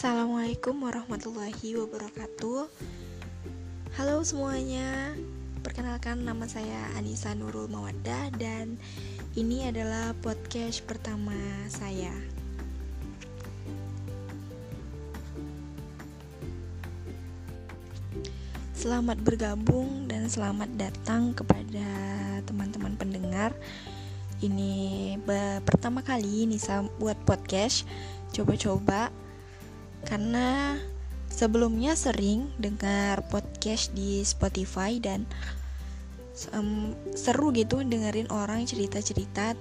Assalamualaikum warahmatullahi wabarakatuh. Halo semuanya. Perkenalkan nama saya Anissa Nurul Mawaddah Dan ini adalah podcast pertama saya. Selamat bergabung dan selamat datang kepada teman-teman pendengar. Ini pertama kali Nisa buat podcast. Coba-coba karena sebelumnya sering dengar podcast di Spotify dan um, seru gitu dengerin orang cerita-cerita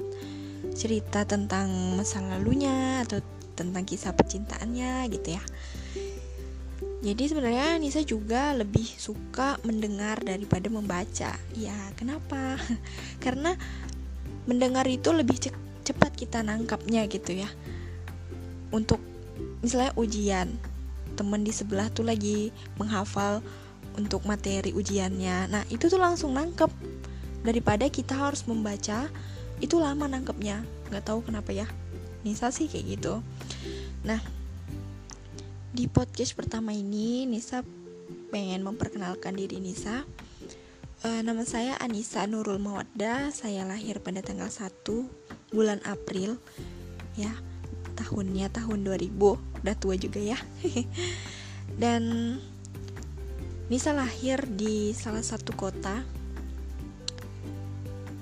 cerita tentang masa lalunya atau tentang kisah percintaannya gitu ya. Jadi sebenarnya Nisa juga lebih suka mendengar daripada membaca. Ya, kenapa? Karena mendengar itu lebih cepat kita nangkapnya gitu ya. Untuk misalnya ujian temen di sebelah tuh lagi menghafal untuk materi ujiannya. Nah itu tuh langsung nangkep. Daripada kita harus membaca itu lama nangkepnya. Nggak tahu kenapa ya. Nisa sih kayak gitu. Nah di podcast pertama ini Nisa pengen memperkenalkan diri Nisa. E, nama saya Anissa Nurul Mawadda saya lahir pada tanggal 1 bulan April. Ya tahunnya tahun 2000 udah tua juga ya. Dan Nisa lahir di salah satu kota.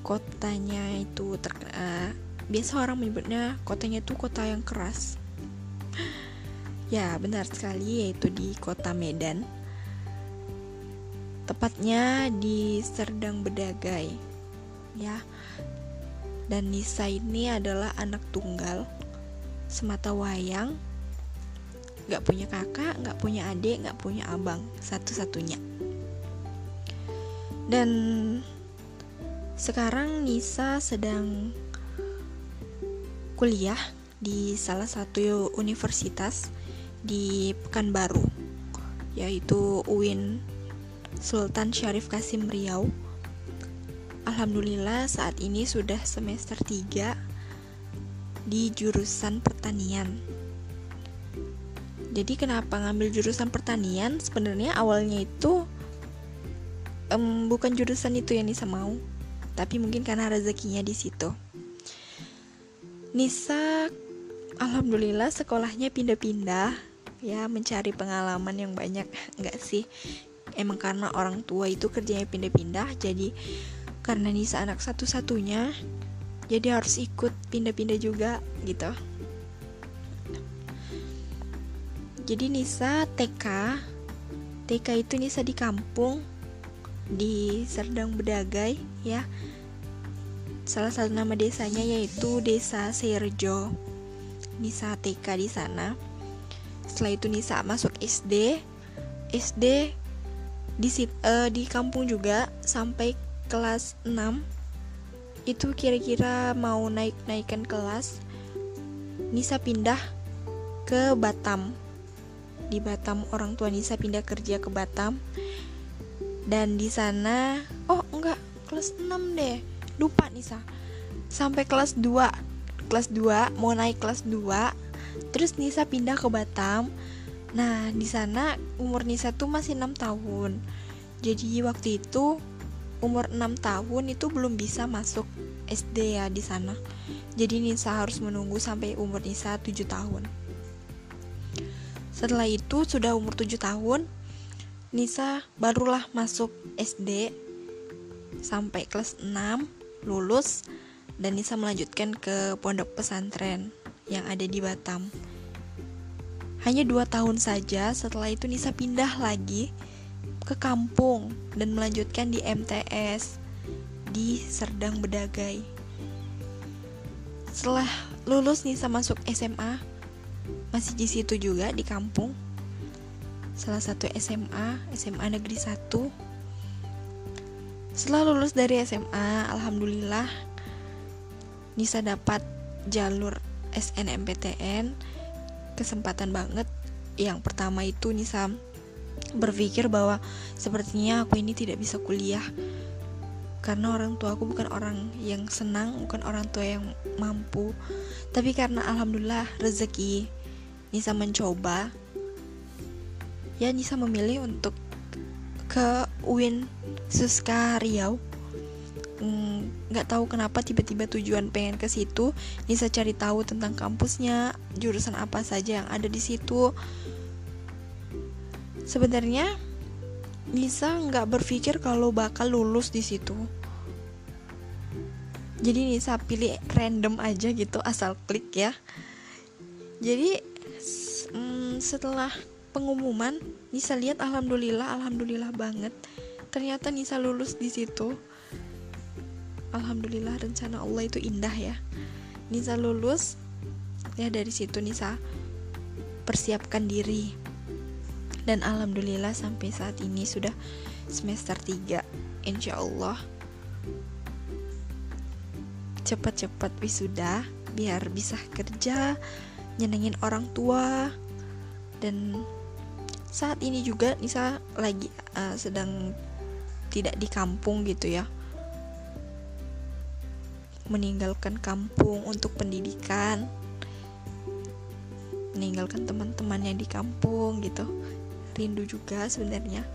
Kotanya itu ter uh, biasa orang menyebutnya kotanya itu kota yang keras. Ya benar sekali yaitu di kota Medan. Tepatnya di Serdang Bedagai ya. Dan Nisa ini adalah anak tunggal semata wayang Gak punya kakak, gak punya adik, gak punya abang Satu-satunya. Dan sekarang Nisa sedang kuliah di salah satu universitas di Pekanbaru yaitu UIN Sultan Syarif Kasim Riau. Alhamdulillah saat ini sudah semester 3 di jurusan pertanian. Jadi kenapa ngambil jurusan pertanian? Sebenarnya awalnya itu um, bukan jurusan itu yang Nisa mau, tapi mungkin karena rezekinya di situ. Nisa alhamdulillah sekolahnya pindah-pindah ya mencari pengalaman yang banyak enggak sih emang karena orang tua itu kerjanya pindah-pindah jadi karena Nisa anak satu-satunya jadi harus ikut pindah-pindah juga gitu. Jadi Nisa TK TK itu Nisa di kampung di Serdang Bedagai ya. Salah satu nama desanya yaitu Desa Serjo. Nisa TK di sana. Setelah itu Nisa masuk SD SD di uh, di kampung juga sampai kelas 6 itu kira-kira mau naik-naikan kelas Nisa pindah ke Batam. Di Batam orang tua Nisa pindah kerja ke Batam. Dan di sana oh enggak kelas 6 deh. Lupa Nisa. Sampai kelas 2 kelas 2 mau naik kelas 2 terus Nisa pindah ke Batam. Nah di sana umur Nisa tuh masih 6 tahun. Jadi waktu itu umur 6 tahun itu belum bisa masuk SD ya di sana. Jadi Nisa harus menunggu sampai umur Nisa 7 tahun. Setelah itu sudah umur 7 tahun, Nisa barulah masuk SD sampai kelas 6, lulus dan Nisa melanjutkan ke pondok pesantren yang ada di Batam. Hanya dua tahun saja setelah itu Nisa pindah lagi ke kampung dan melanjutkan di MTS di Serdang Bedagai. Setelah lulus Nisa masuk SMA, masih di situ juga di kampung. Salah satu SMA, SMA Negeri 1. Setelah lulus dari SMA, alhamdulillah Nisa dapat jalur SNMPTN. Kesempatan banget. Yang pertama itu Nisa berpikir bahwa sepertinya aku ini tidak bisa kuliah karena orang tua aku bukan orang yang senang, bukan orang tua yang mampu. Tapi karena alhamdulillah rezeki Nisa mencoba ya Nisa memilih untuk ke UIN Suska Riau mm, nggak mm, tahu kenapa tiba-tiba tujuan pengen ke situ Nisa cari tahu tentang kampusnya jurusan apa saja yang ada di situ sebenarnya Nisa nggak berpikir kalau bakal lulus di situ. Jadi Nisa pilih random aja gitu asal klik ya. Jadi mm, setelah pengumuman Nisa lihat alhamdulillah alhamdulillah banget. Ternyata Nisa lulus di situ. Alhamdulillah rencana Allah itu indah ya. Nisa lulus ya dari situ Nisa persiapkan diri dan alhamdulillah sampai saat ini sudah semester 3 insya Allah cepat-cepat wisuda biar bisa kerja nyenengin orang tua. Dan saat ini juga Nisa lagi uh, sedang tidak di kampung gitu ya. Meninggalkan kampung untuk pendidikan. Meninggalkan teman-teman yang di kampung gitu rindu juga sebenarnya.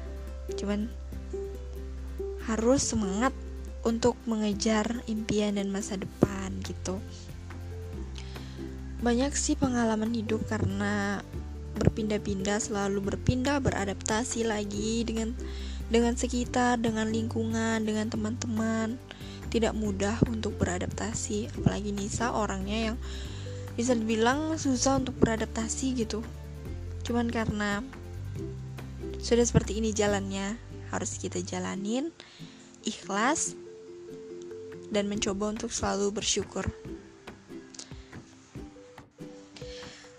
Cuman harus semangat untuk mengejar impian dan masa depan gitu. Banyak sih pengalaman hidup karena berpindah-pindah selalu berpindah beradaptasi lagi dengan dengan sekitar dengan lingkungan dengan teman-teman. Tidak mudah untuk beradaptasi apalagi Nisa orangnya yang bisa dibilang susah untuk beradaptasi gitu. Cuman karena sudah seperti ini jalannya harus kita jalanin ikhlas dan mencoba untuk selalu bersyukur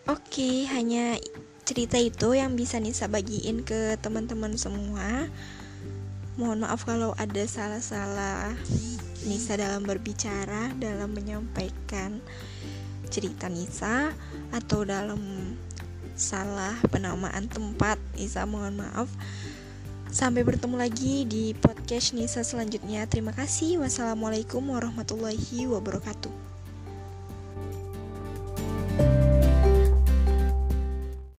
Oke, hanya cerita itu yang bisa Nisa bagiin ke teman-teman semua. Mohon maaf kalau ada salah-salah Nisa dalam berbicara, dalam menyampaikan cerita Nisa atau dalam salah penamaan tempat. Nisa mohon maaf. Sampai bertemu lagi di podcast Nisa selanjutnya. Terima kasih. Wassalamualaikum warahmatullahi wabarakatuh.